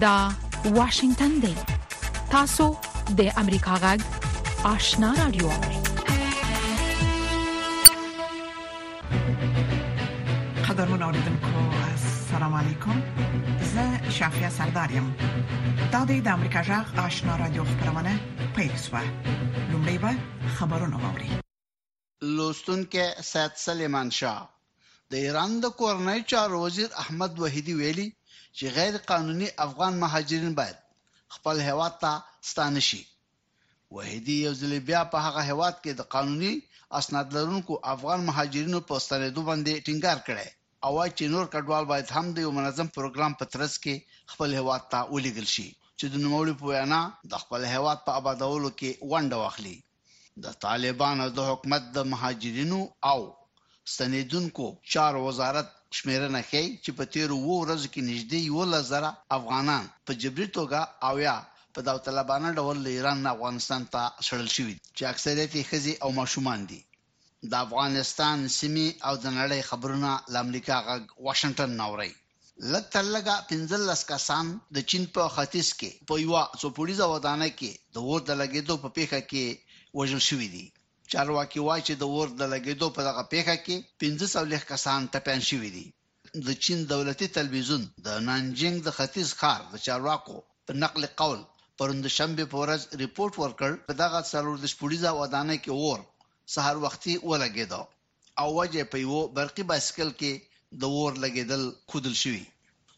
دا واشنگتن دی تاسو د امریکا غږ آشنا رادیو قدرمن اوریدونکو السلام علیکم زه شافیا سردار یم دا د امریکا جغ آشنا رادیو خبرونه پیل شوه لومړی به خبرونه واوري لوستونکو سید سلیمان شاه د ایران د کورنۍ چارو وزیر احمد وحیدی ویلي چې غیر قانوني افغان مهاجرین باید خپل هیواد ته ستانه شي وحیدي یو ځلې بیا په هغه هېواد کې د قانوني اسناد لرونکو افغان مهاجرینو په ستنېدو باندې ټینګار کړی او وایي چې نور کډوال باید هم د یو منظم پروګرام په ترڅ کې خپل هېواد ته ولېږل شي چې د نوموړي په وینا د خپل هېواد په ابادولو کې ونډه واخلي. د طالبانو د حکومت د مهاجرینو او ستنېدونکو چارو وزارت شمېرنه ښيي چې په تېرو اوو ورځو کې نږدې یوولس زره افغانان په جبري توګه او یا په داوطلبانه ډول له ایران نه افغانستان ته شړل شوي دي چې اکثریت یې ښځې او ماشومان دي. د افغانستان، سیمې او د نړۍ خبرونه له امریکا غږ واشنګټن نه اورئ. لږ تر لږه پنځلس کسان د چین په ختیځ کې په یوه څو پوړیزه ودانۍ کې د اور د لګېدو په پېښه کې وژل شوي دي. چارواکي وايي چې د اور د لګېدو په دغه پېښه کې پنځه څلوېښت کسان ټپیان شوي دي. د چین دولتي تلویزیون د نانجینګ د ختیځ ښار د چارواکو په نقل قول پرون د شنبې په ورځ رپوټ ورکړ، په دغه څلور دېرش پوړیزه ودانۍ کې اور سهار وختي ولګېده او وجه یې په یوه برقي بایسکل کې د اور لګېدل ښودل شوي.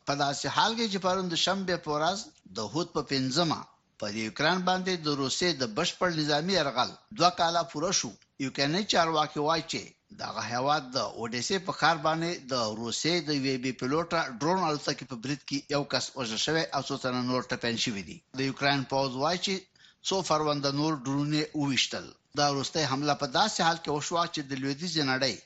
په داسې حال کې چې پرون د شنبې په ورځ د حوت په پنځمه په یوکراین باندې د روسیې د بشپړ نظامي یرغل دوه کاله پوره شو، یوکرایني چارواکي وايي چې دغه هېواد د اوډېسې په ښار باندې د روسیې د یوې بې پیلوټه ډرون الوتکې په برید کې یو کس وژل شوی او څو تنه نور ټپیان شوي دي. د یوکراین پوځ وايي چې څو فرونده نور ډرونونه یې وویشتل. دا وروستۍ حمله په داسې حال کې وشوه چې د لوېدیځې نړۍ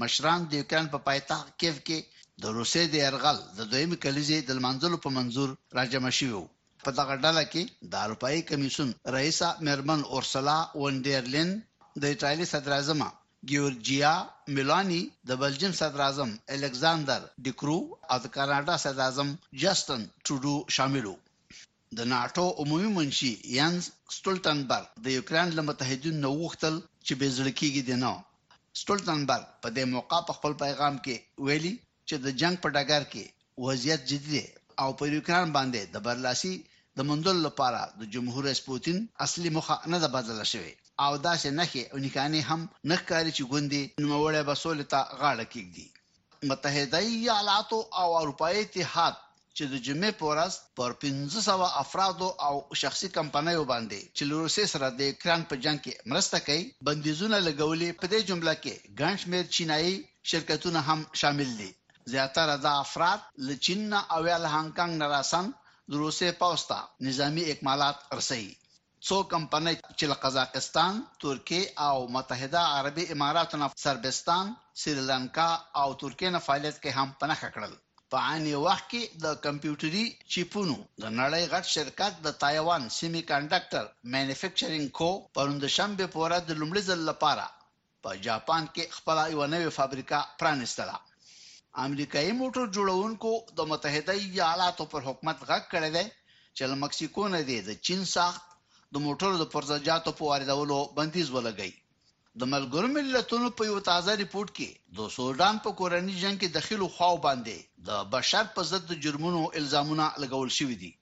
مشران د یوکراین په پایتخت کیف کې د روسیې د یرغل د دویمې کلیزې د لمانځلو په منظور راجمع شوي وو. په دغه ډله کې د اروپايي کمیسیون رئیسه مېرمن اورسلا ون ډېر لېن، د ایټالي صدراعظمه ګیورجیا میلاني، د بلجیم صدراعظم الکساندر ډیکرو او د کاناډا صدراعظم جسټن ټروډو شامل وو. د ناټو عمومي منشي ینز سټولتنبرګ د یوکراین له متحدینو نه وغوښتل چې بې زړه کېږي دې نه. سټولتنبرګ په دې موقع په خپل پیغام کې ویلي چې د جنګ په ډګر کې وضعیت جدي دی او پر یوکراین باندې د برلاسي د موندلو لپاره د جمهور رئیس پوتین اصلي موخه نه ده بدله شوې او داسې نښې او نښانې هم نه ښکاري چې ګوندې نوموړی به سولې ته غاړه کېږدي. متحده ایالاتو او اروپايي اتحاد چې د جمعې په ورځ پر پنځه سوه افرادو او شخصي کمپنیو باندې چې له روسیې سره د یوکراین په جنګ کې مرسته کوي بندیزونه لګولي په دې جمله کې ګڼ شمېر چینايي شرکتونه هم شامل دي. زیاتره دا افراد له چین نه او یا له هانګ کانګ نه راساً د روسیې پوځ ته نظامي اکمالات رسوي. څو کمپنۍ چې له قزاقستان، ترکیې او متحده عربي اماراتو نه سربستان، سریلانکا او ترکیې نه فعالیت کوي هم په نښه کړل. په عین وخت کې د کمپیوټري چیپونو د نړۍ غټ شرکت د تایوان سیمي کنډکټر مینوفکچرینګ کو پرون د شنبې په ورځ د لومړي ځل لپاره په جاپان کې خپله یوه نوې فابریکه پرانیستله. امریکايي موټر جوړونکو د متحده ایالاتو پر حکومت غږ کړی دی چې له مکسیکو نه دې د چین ساخت د موټرو د پرزه جاتو په واردولو بندیز ولګوي. د ملګرو ملتونو په یوه تازه رپوټ کې د سوډان په کورني جنګ کې دخیلو خواو باندې د بشر په ضد د جرمونو الزامونه لګول شوي دي.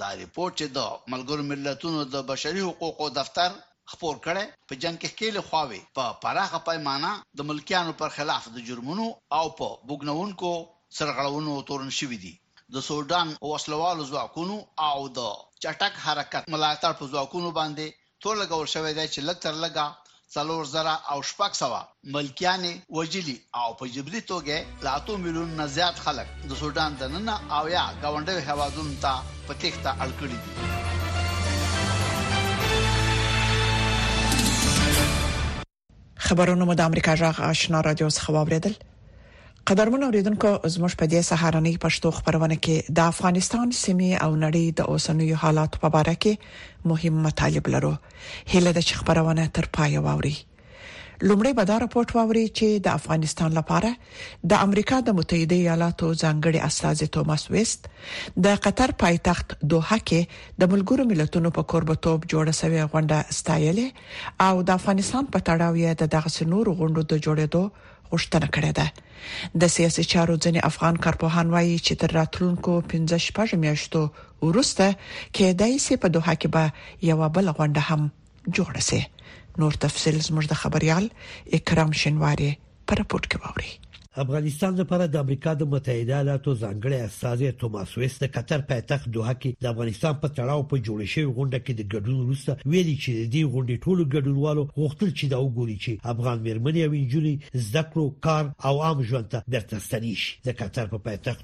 دا رپوټ چې د ملګرو ملتونو د بشري حقوقو دفتر خپور کړی، په جنګ کې ښکېلې خواوې په پراخه پیمانه د ملکیانو پر خلاف د جرمونو او په بوږنوونکو سرغړونو تورن شوي دي. د سوډان په وسلوالو ځواکونو او د چټک حرکت ملاتړ په ځواکونو باندې تور لګول شوی دی چې لږ تر لږه څلور زره او شپږ سوه ملکیان یې وژلي او په جبري توګه یې له اتو میلیونو نه زیات خلک د سوډان دننه او یا ګاونډیو هېوادونو ته په تېښته اړ کړي دي. خبرونه مو د امریکا جغ آشنا رادیو څخه واوریدل قدرمن اوریدونکو زموږ په دې سهارنۍ پښتو خبرونه کې د افغانستان سیمه او نړۍ د اوسنوي حالات په اړه کې مهم مطالب لرو هله د خبرونه تر پای واوري لومړی به دا راپورټ واوري چې د افغانستان لپاره د امریکا د متحده ایالاتو ځانګړي استازي توماس ویست د قطر پایتخت دوحه کې د ملګرو ملتونو په کوربتوب جوړه شوې غونډه ستایلې او د افغانستان په تړاو یې د دغسې نورو غونډو د جوړېدو غوښتنه کړې ده د سیاسي چارو ځینې افغان کارپوهان وایي چې تر راتلونکو 15 شپږ میاشتو وروسته کېدای شي په دوحه کې به یو بل غونډه هم جوړ شي نور تفصيل زموږ د خبريال اکرام شنواري پر پورت کې ووري افغانستان لپاره د امریکا د متحده ایالاتو ځانګړی استازی توماس ویس د قطر پایتخت دوحه کې د افغانستان په تړاو په جوړ شوی غونډه کې د ګډون وروسته ویلي چې د دې غونډې ټولو ګډونوالو غوښتل چې دا وګوري چې افغان مېرمنې او انجونې زده کړو کار او عام ژوند ته بیرته ستنې شي د قطر په پایتخت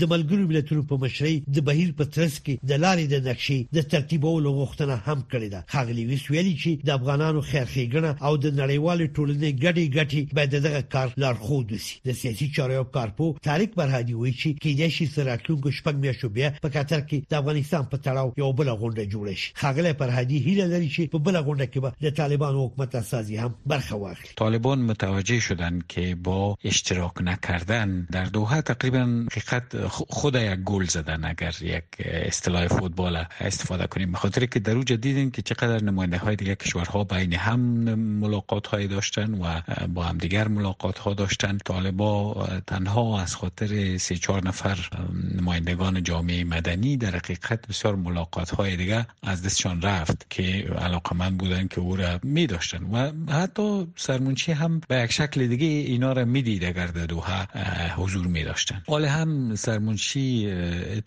د ملګرو ملتونو په مشرۍ د بهیر په ترڅ کې د لارې د نقشې د ترتیبولو غوښتنه هم کړې ده ښاغلي ویس ویلي چې د افغانانو خیرښېګڼه او د نړیوالې ټولنې ګډې ګټې باید دغه کار لارښود وسي د سیاسي چارو یو کارپوه طارق برهادي وایي چې کېدای شي تر راتلونکو شپږ میاشتو بیا په قطر کې د افغانستان په تړاو یو بل غونډه جوړه شي ښاغلی برهادي هیله لري چې په بل غونډه کې به د طالبانو حکومت استازي هم برخه واخلي طالبان متوجه شدن که با اشتراک نکردن در دوحه تقریبا حقیقت خود یک گل زدن اگر یک اصطلاح فوتبال استفاده کنیم بخاطر که در اوج دیدیم که چقدر نماینده های دیگر کشورها بین هم ملاقات های داشتن و با هم دیگر ملاقات ها داشتن طالبان تنها از خاطر سه چهار نفر نمایندگان جامعه مدنی در حقیقت بسیار ملاقات های دیگه از دستشان رفت که علاقمند بودن که او را می داشتن و حتی سرمونچی هم به یک شکل دیگه اینا را می دید اگر در دوحه حضور می داشتن حال هم سرمونچی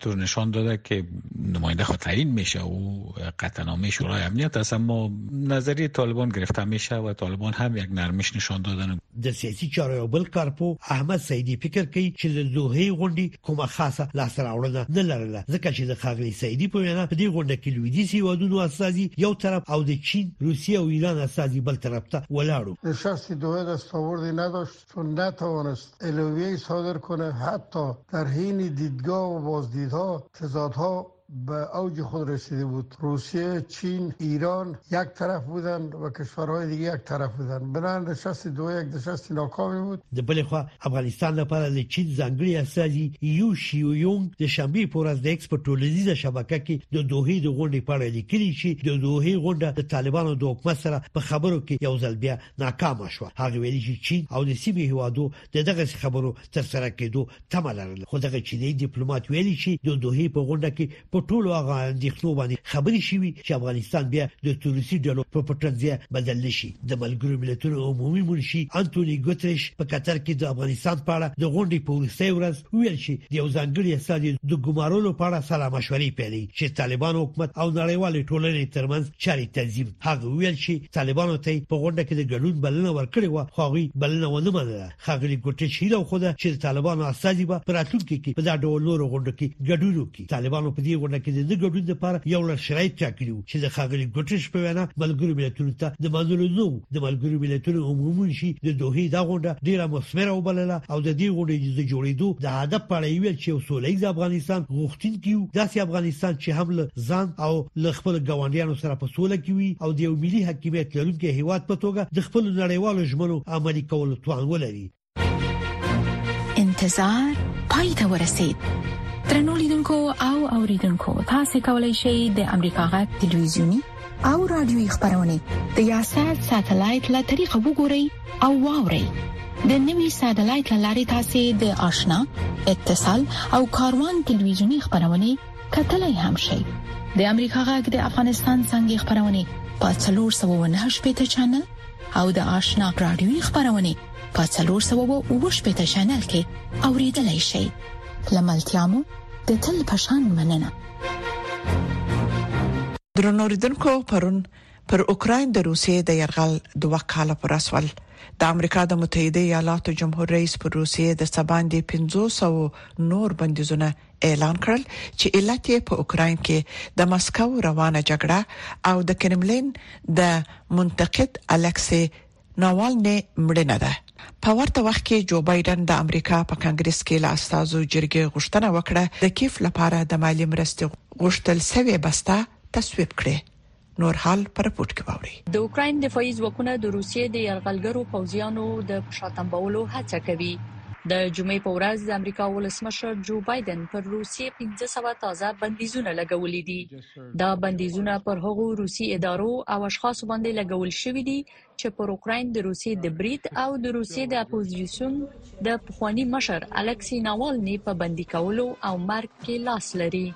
طور نشان داده که نماینده خود تعیین میشه او قطعنامه شورای امنیت است اما نظری طالبان گرفته میشه و طالبان هم یک نرمش نشان دادن د سیاسي چارو یو بل کارپو احمد سعیدي فکر کوي چې له دوحې غونډې کومه خاصه لاسته راوړنه نه لرله ځکه چې د ښاغلي سعیدي په وینا په دې غونډه کې لویدیځ هیوادونو استازي یو طرف او د چین روسیه او ایران استازي بل طرف ته ولاړو نشست دوه دستاوردی نداشت چون نتوانست الویه صادر کنه حتی در حین دیدگاه و بازدیدها تضادها به اوج خود رسیده بود روسیه چین ایران یک طرف بودند و کشورهای دیگه یک طرف بودند بنان نشست دو یک نشست ناکامی بود د بلې خوا افغانستان لپاره له چین ځانګړي استازي یو شیو یونګ د شنبې په ورځ د ایکس په ټولنیزه شبکه کې د دوه د غونډې په اړه لیکلي چې د دوه غونډه د طالبانو د حکومت سره په خبرو کې یو ځل بیا ناکام شو هغه ویلي چې چین او د سیمې هوادو د دغه خبرو تر سره کېدو تمه لرله خو دغه چیني ډیپلوماټ ویلي چې د دوه په غونډه کې په ټولو هغه اندېښنو باندې خبرې شوې چې افغانستان بیا د تروریستي ډلو په پټنځي بدل نشي د ملګرو ملتونو عمومي منشي انټونی ګوتریش په قطر کې د افغانستان په اړه د غونډې په وروستۍ ورځ ویل چې د یو ځانګړي استاد د ګمارلو په اړه سلا مشورې پیلې چې طالبان حکومت او نړیوال ټولنې ترمنځ چاري تنظیم هغه ویل چې طالبانو ته په غونډه کې د ګډون بلنه ورکړې و خو هغه بلنه ونه منله ښاغلي ګوتش هیله وښوده چې د طالبانو استازي به په راتلونکي کې په دا ډول نورو غونډو کې ګډون وکړي طالبانو په دې غونډه کې د دې ګډون لپاره یو لړ شرایط ټاکلي وو چې د ښاغلي ګوتش په وینا ملګرو ملتونو ته د منلو نه وو د ملګرو ملتونو عمومي منشي د دوحې دا غونډه ډیره مثمره وبلله او د دې غونډې د جوړېدو د هدف په اړه یې ویل چې یو سوله ییز افغانستان غوښتونکي یو داسې افغانستان چې هم له ځان او له خپل ګاونډیانو سره په سوله کې وي او د یو ملي حکومت لرونکي هیواد په توګه د خپل نړیوالو ژمنو عملی کولو توان ولري انتظار پای ته ورسید ترنو لیدونکو او اوریدونکو تاسو کولی شئ د امریکا غا ټلویزیونی او رادیوي خبرونه د یاشر ساتلایت له طریقو وګورئ او واورئ د نوي سټلایټ لارې تاسو د آشنا اتصال او کاروان ټلویزیونی خبرونه کتلای هم شئ د امریکا غږ د افغانستان څنګه خبرونه په 398 چینل او د آشنا رادیوي خبرونه په 398 چینل کې اوریدلای شئ لملتيامو د تل پشان مننه درنوریدونکو پرون پر اوکرين د روسیې د يرغل دوه کاله پر اسول د امریکا د متحده ایالاتو جمهور رئیس پر روسیې د سباندې 1500 نور بندیزونه اعلان کړل چې علت یې په اوکراین کې د مسکو روانه جګړه او د کرملین د منتقد الکسي ناوالني مړینه ده په ورته وخت کې جو بایدن د امریکا په کانګرس کې له استادو جرګې غوښتنه وکړه د کیف لپاره د مالی مرستې غوښتل شوی بسته تصویب کړي نور حال پر رپورت کې واوري د اوکرين دفاعي ځواکونه د روسیې د يرغلګرو پوځیانو د پښاتنبولو هڅه کوي د جمعې په ورځ د امریکا ولسمشر جو بایدن پر روسیې 1500 تازه بندیزونه لګولې دي دا بندیزونه پر هغو روسي ادارو او اشخاصو باندې لګول شوې دي چې پر اوکراین د روسیې د برید او د روسیې د اپوزیسیون د پخواني مشر الکسي ناوالني په بندي کولو او مرګ کې لاس لري.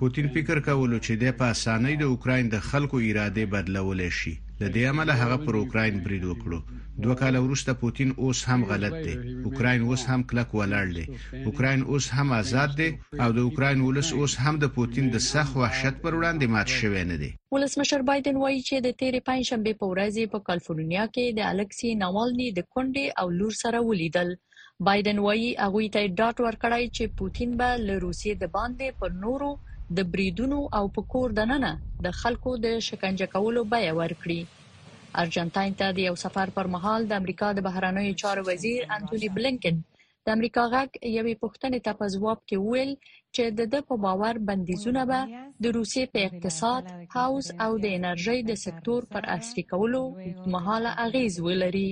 پوتین فکر کولو چې دی په اسانۍ د اوکراین د خلکو ارادې بدلولی شي، له دې امله هغه پر اوکراین برید وکړو. دوه کاله وروسته پوتین اوس هم غلط دی، اوکراین اوس هم کلک ولاړ دی، اوکراین اوس هم ازاد دی او د اوکراین ولس اوس هم د پوتین د سخت وحشت پر وړاندې مات شوی نه دی. ولسمشر بایدن وایي چې د تیرې پنځشنبه په ورځ یې په کالیفورنیا کې د الکسی ناوالنی د کونډې او لور سره ولیدل بایدن وایي هغه ته ډاټ ورکړای چې پوتین به له روسیې د باندې پر نورو د بریدونو او په کور دننه د خلکو د شکنجه کولو بیا ورکړي ارجنټاین ته د یو سفر پر مهال د امریکا د بهرنیو چارو وزیر انټونی بلینکن د امریکا غږ یوې پوښتنې ته په ځواب کې وویل چې د ده په باور بندیزونه به د روسیې په اقتصاد، پوځ او د انرژۍ د سکتور پر عصري کولو اوږدمهاله اغېز ولري.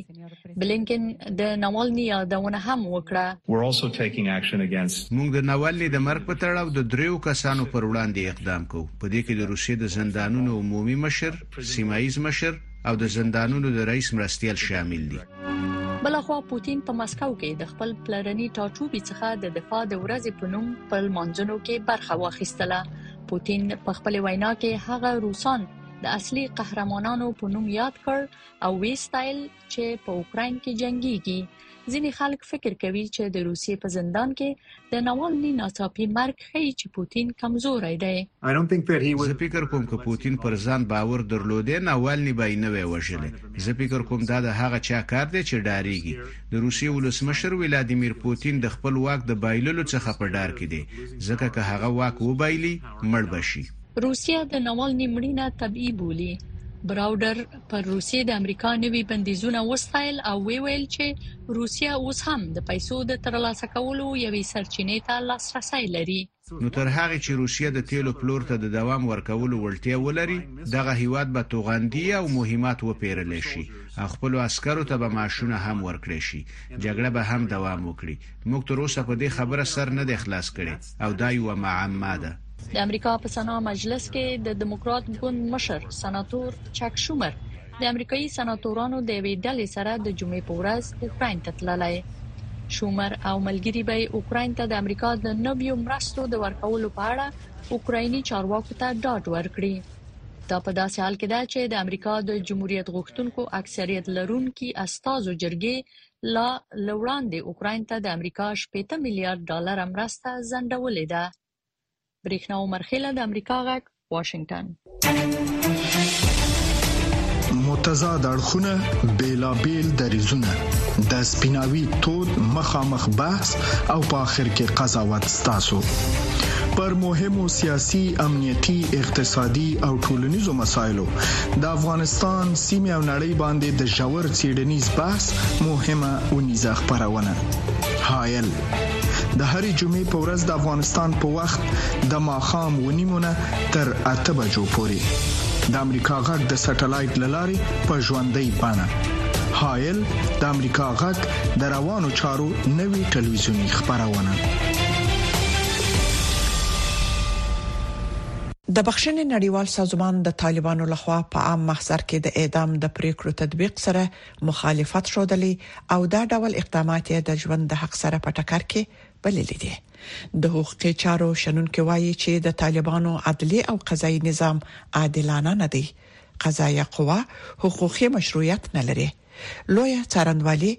بلینکن د ناوالني یادونه هم وکړه. موږ د ناوالني د مرګ په تړاو د درېیو کسانو پر وړاندې اقدام کوو، په دې کې د روسیې د زندانونو عمومي مشر، سیمه ییز مشر او د زندانونو د رئیس مرستیال شامل دي. بلخوا پوتین په مسکو کې د خپل پلرني ټاټوبي څخه د دفاع د ورځې په نوم په منځونو کې برخه واخیستله پوتین په خپل وینا کې هغه روسان د اصلي قهرمانانو په نوم یاد کړ او ویستایل چې په اوکرين کې جنگيږي ځینې خلک فکر کوي چې د روسیې په زندان کې د نوالني ناڅاپي مرګ ښيي چې پوتین کمزوری دی. زه فکر کوم که پوتین پر ځان باور درلودای، ناوالني به یې نه وای وژلی. زه فکر کوم دا د هغه چا کار دی چې ډارېږي. د روسیې ولسمشر ولادیمیر پوتین د خپل واک د بایللو څخه په ډار کې دی، ځکه که هغه واک وبایلي، مړ به شي. روسیه د نوالني مړینه طبیعي بولي. براوډر، پر روسیې د امریکا نوي بندیزونه وستایل او وی ویل چې روسیه اوس هم د پیسو د ترلاسه کولو یوې سرچینې ته لاسرسی لري. نو تر هغې چې روسیه د تیلو پلور ته د دوام ورکولو وړتیا ولري، دغه هیواد به توغندي او مهمات وپیرل شي او خپلو عسکرو ته به معاشونه هم ورکړی شي، جګړه به هم دوام وکړي. موږ تر اوسه په دې خبره سر نه دی خلاص کړی. او دا یوه معما ده. د امریکا په سنا مجلس کې د دموکرات ګوند مشر سناتور چک شومر د امریکایي سناتورانو د یوې ډلې سره د جمعې په ورځ اوکراین ته تللی. شومر او ملګري به اوکراین ته د امریکا د نویو مرستو د ورکولو په اړه اوکرایني چارواکو ته ډاډ ورکړي. دا په داسې حال کې ده چې د امریکا د جمهوریت غوښتونکو اکثریت لرونکي استازو جرګې لا له وړاندې اوکراین ته د امریکا 18 میلیارډ ډالر مرسته ځنډولې ده برېښنا عمرخیله د امریکا غږ واشنگټن متضاد اړخونه بیلابیل دریزونه د سپیناوي تود مخامخ بحث او په اخر کې قضاوت ستاسو پر مهمو سیاسي امنیتي اقتصادي او ټولنیزو مسایلو د افغانستان سیمه او نړۍ باندې د پر څېړنیز بحث مهمه اونیزه خپرونه حایل د هرې جمعې په ورځ د افغانستان په وخت د ماښام ونیمونه تر اته بجو پورې د امریکا غږ د سټلایټ لارې په ژوندۍ بڼه حایل د امریکا غږ د روانو چارو نوي ټلویزیونی خبرونه د بخښنې نړیوال سازمان د طالبانو له خوا په عام محضر کې د اعدام د پریکړو تطبیق سره مخالفت ښودلی او دا ډول اقدامات یې د ژوند د حق سره په ټکر کې بللي دي. د حقوقي چارو شنونکي وايي چې د طالبانو عدلي او قضايي نظام عادلانه نه دی، قضایه قوه حقوقي مشروعیت نه لري، لویه څارندوالي،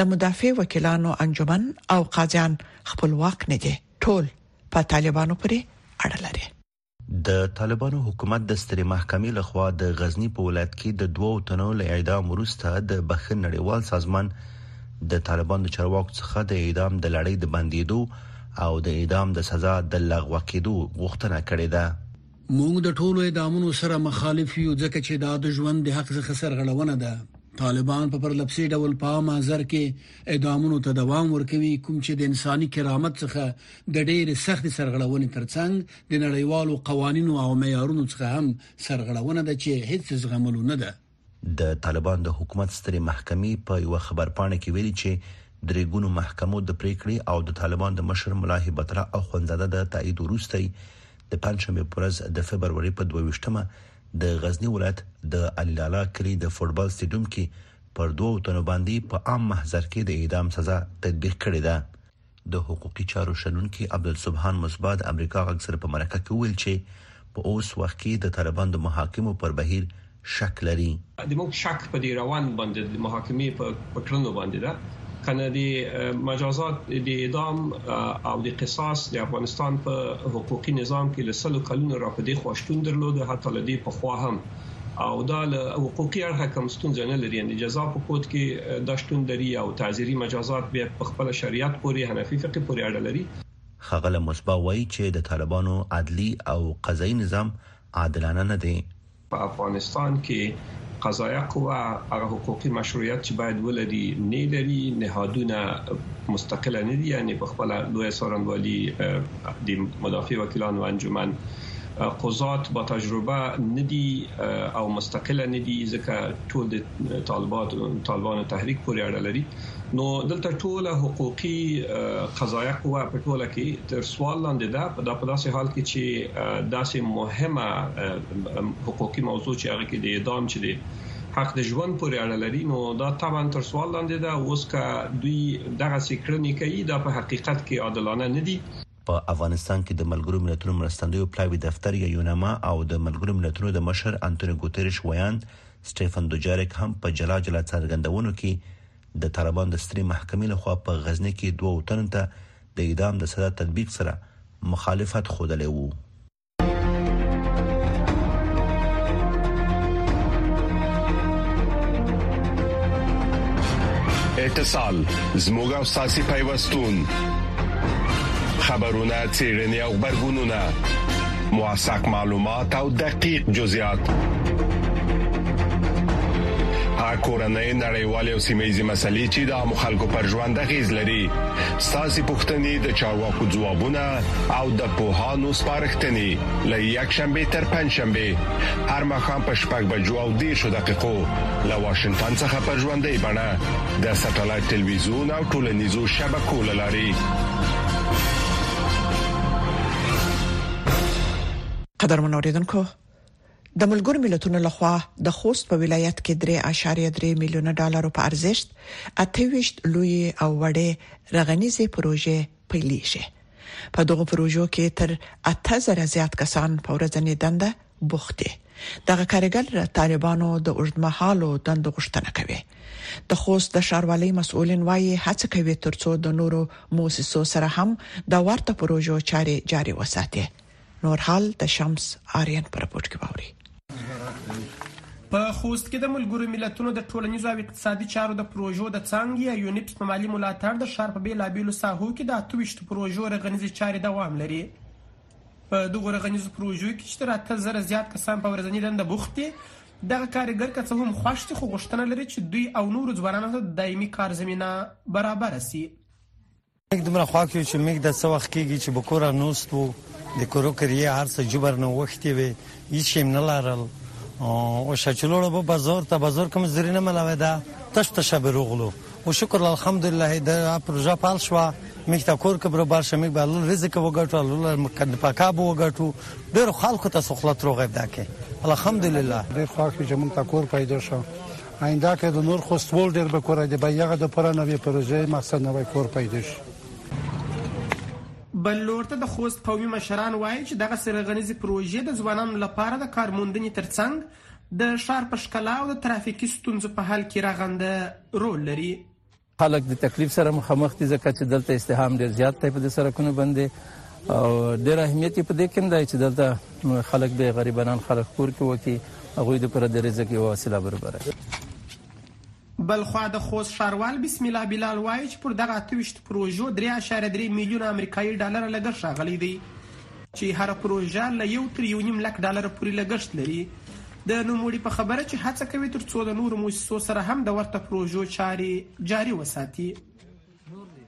د مدافع وکیلانو انجمن او قاضیان خپلواک نه دي، ټول په طالبانو پورې اړه لري د طالبانو حکومت د سترې محکمې لخوا د غزنی په ولایت کې د دوو تنو له اعدام وروسته د بخښن نړیوال سازمان د طالبانو چارواکو څخه د اعدام د لړۍ د بندیدو او د اعدام د سزا د لغوه کېدو غوښتنه کړې ده موږ د ټولو اعدامونو سره مخالف یو ځکه چې دا د ژوند د حق څخه سرغړونه ده طالبان په پرلپسې ډول په عام ازر کې اعدامونو ته دوام ورکوي کوم چې د انساني کرامت څخه د ډېر سخت سرغړونې ترڅنګ د نړیوالو قوانینو او معیارونو څخه هم سرغړونه ده چې هیڅ زغملو نه ده د طالبان د حکومت سترې محکمې په یوه خبرپاڼه کې ویلي چې درې ګونو محکمو د پریکړې او د طالبان د مشر ملا هبت الله اخوندزاده د تایید وروسته د پنځشنبې پر ورځ د فبروري په 22مه د غزنی ولایت د علي لالا کلی د فوټبال سټیډیوم کې پر دوو تنو باندې په عام محضر کې د اعدام سزا تطبیق کړې ده د حقوقي چارو شنونکي عبدالسبحان مصباح د امریکا غږ سره په مرکه کې وویل چې په اوس وخت کې د طالبان د محاکمو پر بهیر شک لري. د موږ شک په دې روند باندې د محاکمې په کړنو باندې ده کنه د مجازات د اعدام او د قصاص د افغانستان په حقوقي نظام کې له سلو کلونو راپدې خوا شتون درلود حتی لدې په خوا هم او دا له حقوقي اړخه کوم ستونزه نه لري یعنی جزا په کوت کې د شتون لري او تعزیری مجازات بیا په خپل شریعت پورې حنفي فقه پورې اړه لري ښاغلی مصباح وايي چې د طالبانو عدلي او قضايي نظام عادلانه نه دی. په افغانستان کې قضایه قوه هغه حقوقي مشروعیت چې باید ولري نه لري نهادونه مستقل نه دي یعنی په خپل لوی څارنوالي د مدافع وکیلانو انجمن قضات با تجربه ندي او مستقل ندي ځکه ټول د طالبات طالبانو تحریک پورې اړه لري نو دلته ټول حقوقي قضايا قوه په ټوله کې تر سوال لاندې ده په دا په داسې حال کې چې داسې مهمه حقوقي موضوع چې هغه کې د اعدام چې دی حق د ژوند پورې اړه لري نو دا طبعا تر سوال لاندې ده اوس که دوی دغه سیکړنې کوي دا په حقیقت کې عادلانه ندي په افغانستان کې د ملګرو ملتونو مرستندویو پلاوي دفتر یا یوناما او د ملګرو ملتونو د مشر انتونیو ګوتریش ویاند سټیفن دوجارک هم په جلا جلا څرګندونو کې د طالبان د سترې محکمې لخوا په غزني کې دوو تنو ته د اعدام د سزا تطبیق سره مخالفت ښودلی وو. اتصال زموږ او ساسي پیوستون خبرونه چیرنی او خبرګونونه موثق معلومات او دقیق جزئیات کورنۍ نړیوالې او سیمېزي مسلې چې د عام خلکو پر ژوند غیز لري ساسي پښتنې د چارواکو ځوابونه او د پوهانو سپارښتنې له یک شنبه تر پنځ شنبه هر مخام په شپږ بجو او دیرشو دقیقو له واشنگټن څخه پر ژوندۍ بڼه د سټلایټ ټلویزیون او ټولنیزو شبکو لاري قدرمن اوریدونکو د ملګر ملتونو لخوا د خوست په ولایت کې 3.3 میلیون ډالر په ارزښت 28 لوی او وړې رغنیزې پروژې پیلېږي په دغه پروژو کې تر 8000 زیات کسان په ورځنې دنده بوخت دي دغه کارګر را طالبانو د اوږدمهالو دند غوښتنه کوي د خوست د شاروالۍ مسؤلین وایي هڅه کوي ترڅو د نورو موسسو سره هم د ورته پروژو چاري جاري وساتي نور حال د شمس آریان پر رپورت کې واوري په خوست کې د ملګرو ملتونو د ټولنیزو او اقتصادي چارو د پروژو د څانګې یا یونیپس په مالي ملاتړ د ښار په بېلابېلو ساحو کې د اته ویشتو پروژو رغنیزې چارې دوام لري په دغو رغنیزو پروژو کې چې تر اته زره زیات کسان په ورځني دنده بوخت دي دغه کارګر که څه هم خوښ دي خو غوښتنه لري چې دوی او نورو ځوانانو ته د دایمي کار زمینه برابره سي موږ دومره خواک یو چې موږ د څه وخت کېږي چې به کوره نوست وو د کورو کریه هر څه جبر نه وښتې وي هیڅ هم نه لرل او شچلوړو به بازار ته بازار کوم زری نه ملاوي دا تش تش به روغلو او شکر الحمدلله دا پروژه پال شو موږ ته کور کبر بار شمه به الله رزق وګټو الله مکن پاکاب وګټو ډېر خلکو ته سخلت روغ ده کې الحمدلله ډېر خوښ چې موږ ته کور پیدا شو آینده که د نور خوست ول ډیر به کوره دی به یغه د پره نوې پروژې مقصد نوې کور پیدا شي بل لور ته د خوست قومي مشران وایي چې دغه سرغنیزې پروژې د ځوانانو لپاره د کارموندنې ترڅنګ د ښار په ښکلا او د ترافیکي ستونزو په حل کې رغنده رول لري خلک د تکلیف سره مخامخ دي ځکه چې دلته استهام ډیر زیات دی په دې سرکونو باندې او ډیر اهمیت یې په دې کې دی چې دلته خلک به غریبانان خلک کور کې وکي هغه د پر د رزق یو وسیله برابره بلخوا د خوست ښاروال بسم الله بلال وایي چې پر دغه 28 پروژو 3.3 میلیونه امریکایي ډالر لګښت راغلی دی چې هره پروژه له یو تر یو نیم لک ډالر پورې لګښت لري. د نوموړي په خبره چې هڅه کوي تر څو د نورو موسسو سره هم د ورته پروژو چارې جاري وساتي.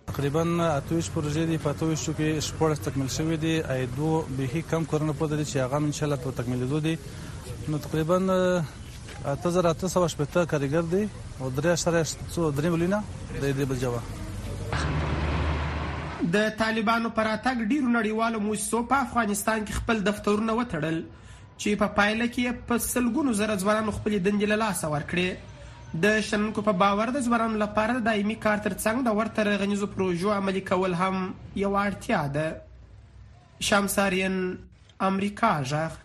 تقریبا اته ویشت پروژې دي، په اته ویشتو کې شپاړس تکمیل شوې دي، ای دوه بیخي کم کارونه پاتې دي چې هغه هم انشاءالله په تکمیلېدو دي، نو تقریبا اته زره اته سوه شپېته کاريګر دی او درې اعشاریه څو درې ملیونه د ادې بودجه وه. د طالبانو په راتګ ډېرو نړیوالو موسسو په افغانستان کې خپل دفترونه وتړل چې په پایله کې په سلګونو زره ځوانانو خپلې دندې له لاسه ورکړې د شنونکو په باور د ځوانانو لپاره د دایمي کار ترڅنګ د ورته رغنیزو پروژو عملي کول هم یوه اړتیا ده شمس آرین امریکا غږ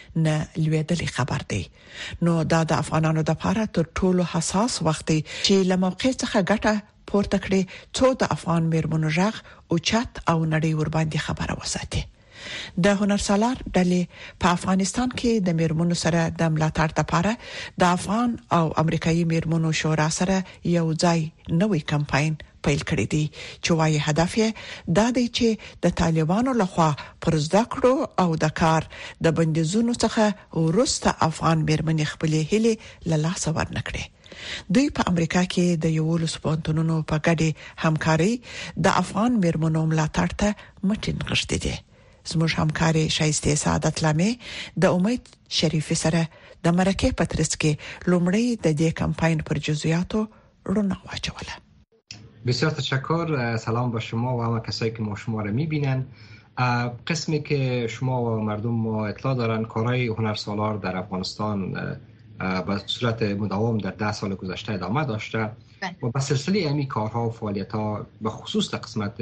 نه لویدلی خبر دی نو دا د افغانانو د پاره تر ټولو حساس وخت دی چې له موقع څخه ګټه پورته کړي څو د افغان میرمنو ژغ او چت او نړۍ ور باندې خبره وساتي د هنرسالار ډلې په افغانستان کې د میرمنو سره د ملاتړ لپاره د افغان او امریکایي میرمنو شورا سره یو ځای نوې کمپاین پيل کړي دي چې وايي هدف يې دا دی چې د طالبانو له خوا پر زده کړو او د کار د بنديزونو څخه وروسته افغان مېرمنې خپلې هيلې له لاسه ورنکړي. دوی په امريکا کې د يوولسو پوهنتونونو په ګډې همکارۍ د افغان مېرمنو ملاتړ ته مټې نغښتي دي. زموږ همکارې شايستې سعادت لامې د اميد شريفي سره د مرکې په ترڅ کې لومړی د دې کمپاين پر جزياتو رڼا واچوله بسیار تشکر سلام به شما و همه کسایی که ما شما را میبینن قسمی که شما و مردم ما اطلاع دارن کارهای هنرسالار در افغانستان به صورت مداوم در ده سال گذشته ادامه داشته و به سلسله امی کارها و فعالیت ها به خصوص در قسمت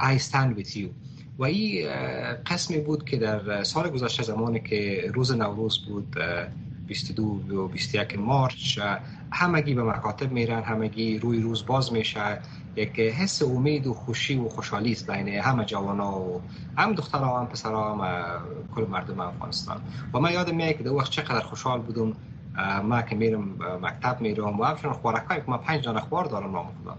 آی ستند ویت یو و این قسمی بود که در سال گذشته زمانی که روز نوروز بود 22 و 21 مارچ همگی به مکاتب میرن همگی روی روز باز میشه یک حس امید و خوشی و خوشحالی است بین همه جوانا و هم دخترها هم پسرها هم کل مردم افغانستان و من یادم میاد که در وقت چقدر خوشحال بودم ما که میرم مکتب میرم و همچنان خوارکای که ما پنج دانه خوار دارم نام خدا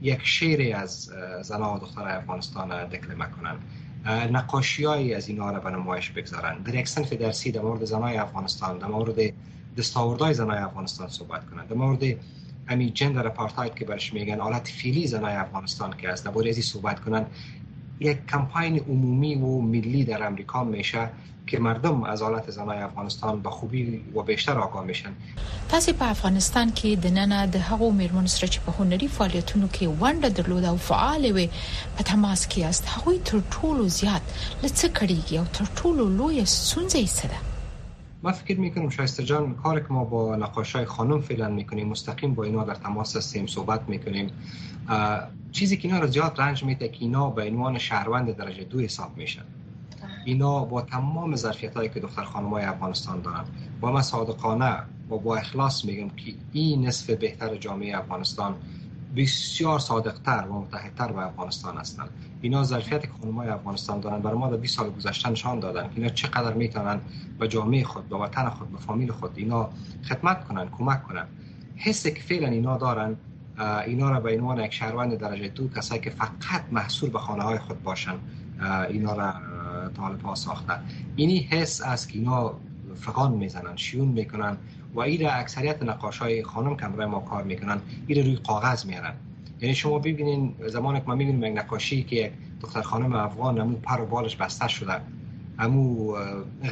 یک شعری از زنان و دختران افغانستان ذکر میکنن نقاشیهایی از اینا را به نمایش بگذارن در یک صنف درسی در مورد زنای افغانستان در مورد دستاوردهای زنای افغانستان صحبت کنند در مورد همین جندر اپارتاید که برش میگن حالت فیلی زنای افغانستان که است در از این صحبت کنند یک کمپاین عمومی و ملی در امریکا میشه که مردم از حالت زنای افغانستان به خوبی و بیشتر آگاه میشن. تاسو په افغانستان کې د ننه د هغو میرمنو سره چې په هنري فعالیتونو کې ونډه درلوده او فعال وي په تماس کې یاست هغوی تر ټولو زیات لڅ کړیږي او تر ټولو لوی ستونزه یې څه ده ما فکر میکنم شایسته جان کار که ما با نقاشای خانم فعلا میکنیم مستقیم با اینا در تماس هستیم صحبت میکنیم چیزی که اینا را زیاد رنج میده که اینا به عنوان شهروند درجه دو حساب میشن بله. اینا با تمام ظرفیت هایی که دختر خانمای افغانستان دارن با ما صادقانه و با اخلاص میگم که این نصف بهتر جامعه افغانستان بسیار صادقتر و متحدتر به افغانستان هستند اینا ظرفیت که افغانستان دارن برای ما در 20 سال گذشته نشان دادن اینا چقدر میتونن به جامعه خود به وطن خود به فامیل خود اینا خدمت کنن کمک کنند حسی که فعلا اینا دارن اینا را به عنوان یک شهروند درجه دو کسایی که فقط محصور به خانه های خود باشن اینا را طالب ها ساخته اینی حس است که اینا فقان میزنن شیون میکنن و ای را اکثریت نقاش های خانم که ما کار میکنن ای را روی کاغذ میارن یعنی شما ببینین زمانی که ما میبینیم یک نقاشی که یک دختر خانم افغان امو پر و بالش بسته شده امو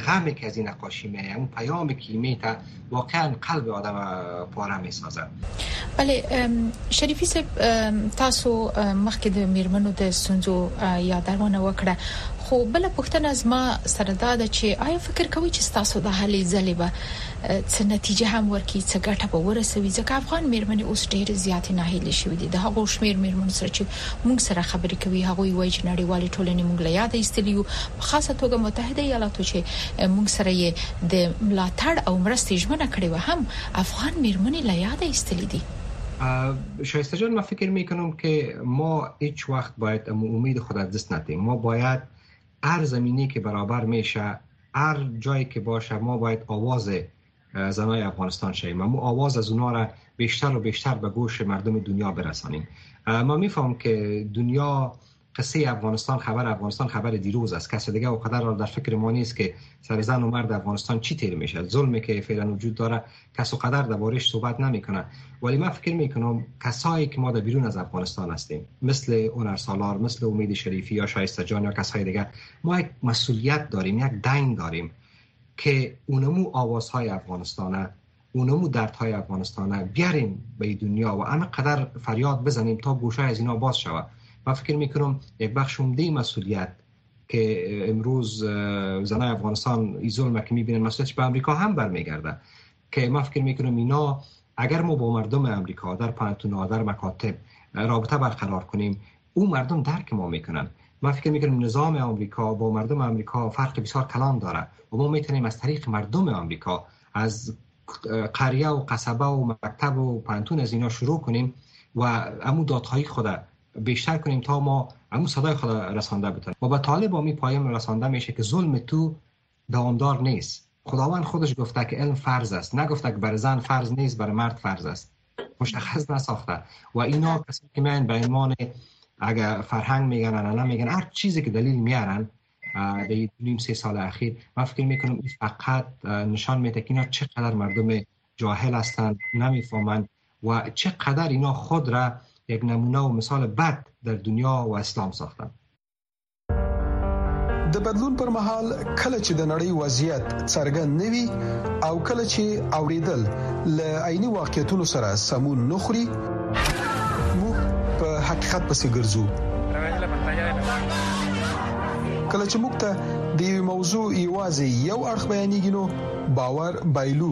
غمی که از این نقاشی میه امو پیام که میته واقعا قلب آدم پاره می سازد بله شریفی صاحب تاسو مخکې د میرمنو د سنځو یادونه وکړه خو بل پښتنه از ما سره دا ده چې آیا فکر کوي چې تاسو د هلې ځلې به څه نتیجه هم ورکړي څه ګټه به ورسوي ځکه افغان میرمنې اوس ډېر زیات نه هلي شوې دي د هغو شمیر میرمنو سره چې موږ سره خبرې کوي هغوی وايي چې نړیوالې ټولنې موږ له یاده ایستلي یو په خاصه توګه متحده ایالاتو چې موږ سره یې د ملاتړ او مرستې ژمنه کړې وه هم افغان میرمنې له یاده ایستلي دي. شایسته جان ما فکر میکنم که ما هیچ وقت باید امو امید خود از دست ندیم ما باید هر زمینی که برابر میشه هر جایی که باشه ما باید آواز زنای افغانستان شیم اما آواز از اونا را بیشتر و بیشتر به گوش مردم دنیا برسانیم ما میفهم که دنیا قصه افغانستان خبر افغانستان خبر دیروز است کس دیگه قدر را در فکر ما نیست که سر زن و مرد افغانستان چی تیر میشه ظلمی که فعلا وجود داره کس و قدر دربارش صحبت نمیکنه ولی من فکر میکنم کسایی که ما در بیرون از افغانستان هستیم مثل اونر سالار مثل امید شریفی یا شایسته جان یا کسای دیگه ما یک مسئولیت داریم یک دین داریم که اونمو آوازهای افغانستانه اونمو دردهای افغانستانه بیاریم به دنیا و انقدر فریاد بزنیم تا گوشه از اینا باز شود من فکر میکنم یک بخش عمده مسئولیت که امروز زنای افغانستان این ظلم که میبینن مسئولیتش به امریکا هم برمیگرده که ما فکر میکنم اینا اگر ما با مردم امریکا در پانتونا در مکاتب رابطه برقرار کنیم او مردم درک ما میکنن ما فکر میکنم نظام آمریکا با مردم آمریکا فرق بسیار کلان داره و ما میتونیم از طریق مردم آمریکا از قریه و قصبه و مکتب و پانتون از اینا شروع کنیم و امو دادهای خوده بیشتر کنیم تا ما همون صدای خود رسانده بتونیم و به طالب می پایم رسانده میشه که ظلم تو دامدار نیست خداوند خودش گفته که علم فرض است نگفته که بر زن فرض نیست بر مرد فرض است مشخص نساخته و اینا کسی که من به ایمان اگر فرهنگ میگن انا میگن هر چیزی که دلیل میارن به نیم سه سال اخیر من فکر میکنم این فقط نشان میده که اینا چقدر مردم جاهل هستند نمیفهمند و چقدر اینا خود را یک نمونه و مثال بد در دنیا و اسلام ساختند د بدلون پر مهال کله چې د نړۍ وضعیت څرګند نه وي او کله چې اوریدل ل عیني واقعیتونو سره سمون نه خوري موږ په حقیقت پسې ګرځو کله چې موږ ته د یو موضوع یوازې یو اړخ بیانېږي نو باور بایلو